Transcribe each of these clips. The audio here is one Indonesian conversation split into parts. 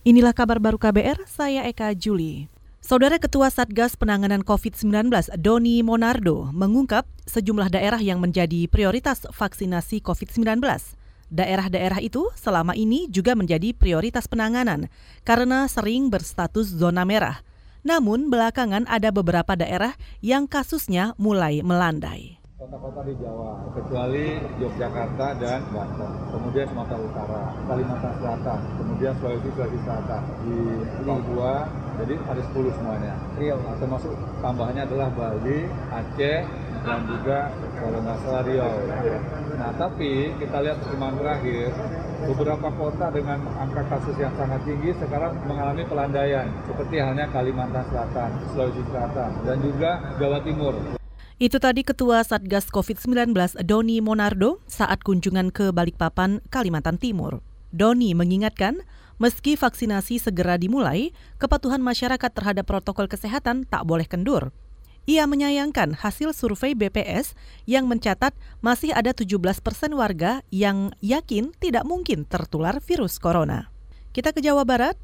Inilah kabar baru KBR, saya Eka Juli. Saudara Ketua Satgas Penanganan COVID-19 Doni Monardo mengungkap sejumlah daerah yang menjadi prioritas vaksinasi COVID-19. Daerah-daerah itu selama ini juga menjadi prioritas penanganan karena sering berstatus zona merah. Namun belakangan ada beberapa daerah yang kasusnya mulai melandai kota-kota di Jawa, kecuali Yogyakarta dan Banten, kemudian Sumatera Utara, Kalimantan Selatan, kemudian Sulawesi Sulawesi Selatan, di Papua, jadi ada 10 semuanya. Riau, termasuk tambahannya adalah Bali, Aceh, dan juga kalau nggak salah Riau. Nah, tapi kita lihat perkembangan terakhir, beberapa kota dengan angka kasus yang sangat tinggi sekarang mengalami pelandaian, seperti halnya Kalimantan Selatan, Sulawesi Selatan, dan juga Jawa Timur. Itu tadi Ketua Satgas COVID-19 Doni Monardo saat kunjungan ke Balikpapan, Kalimantan Timur. Doni mengingatkan, meski vaksinasi segera dimulai, kepatuhan masyarakat terhadap protokol kesehatan tak boleh kendur. Ia menyayangkan hasil survei BPS yang mencatat masih ada 17 persen warga yang yakin tidak mungkin tertular virus corona. Kita ke Jawa Barat,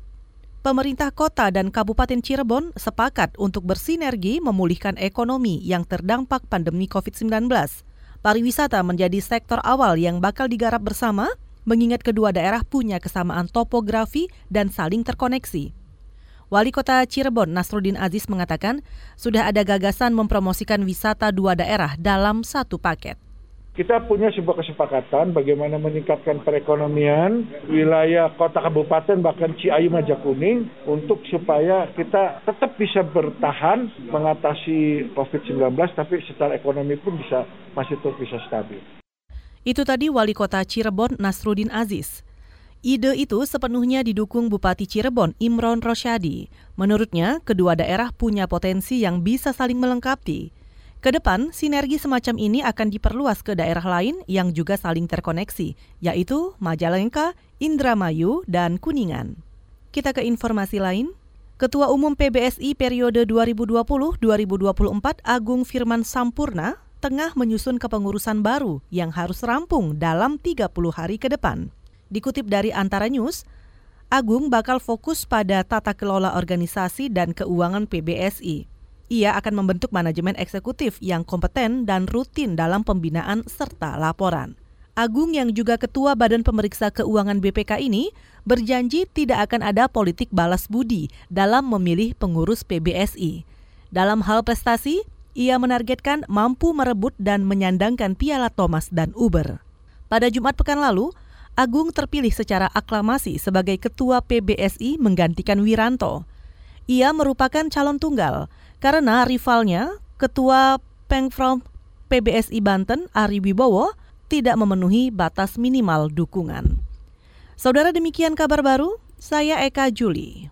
pemerintah kota dan Kabupaten Cirebon sepakat untuk bersinergi memulihkan ekonomi yang terdampak pandemi COVID-19. Pariwisata menjadi sektor awal yang bakal digarap bersama, mengingat kedua daerah punya kesamaan topografi dan saling terkoneksi. Wali Kota Cirebon Nasruddin Aziz mengatakan sudah ada gagasan mempromosikan wisata dua daerah dalam satu paket kita punya sebuah kesepakatan bagaimana meningkatkan perekonomian wilayah kota kabupaten bahkan Ciayu Majakuning untuk supaya kita tetap bisa bertahan mengatasi COVID-19 tapi secara ekonomi pun bisa masih terus bisa stabil. Itu tadi Wali Kota Cirebon Nasruddin Aziz. Ide itu sepenuhnya didukung Bupati Cirebon Imron Rosyadi. Menurutnya, kedua daerah punya potensi yang bisa saling melengkapi. Ke depan, sinergi semacam ini akan diperluas ke daerah lain yang juga saling terkoneksi, yaitu Majalengka, Indramayu, dan Kuningan. Kita ke informasi lain. Ketua Umum PBSI periode 2020-2024 Agung Firman Sampurna tengah menyusun kepengurusan baru yang harus rampung dalam 30 hari ke depan. Dikutip dari Antara News, Agung bakal fokus pada tata kelola organisasi dan keuangan PBSI. Ia akan membentuk manajemen eksekutif yang kompeten dan rutin dalam pembinaan serta laporan. Agung yang juga ketua Badan Pemeriksa Keuangan BPK ini berjanji tidak akan ada politik balas budi dalam memilih pengurus PBSI. Dalam hal prestasi, ia menargetkan mampu merebut dan menyandangkan piala Thomas dan Uber. Pada Jumat pekan lalu, Agung terpilih secara aklamasi sebagai ketua PBSI menggantikan Wiranto. Ia merupakan calon tunggal karena rivalnya, Ketua Pengprom PBSI Banten Ari Wibowo tidak memenuhi batas minimal dukungan. Saudara demikian kabar baru, saya Eka Juli.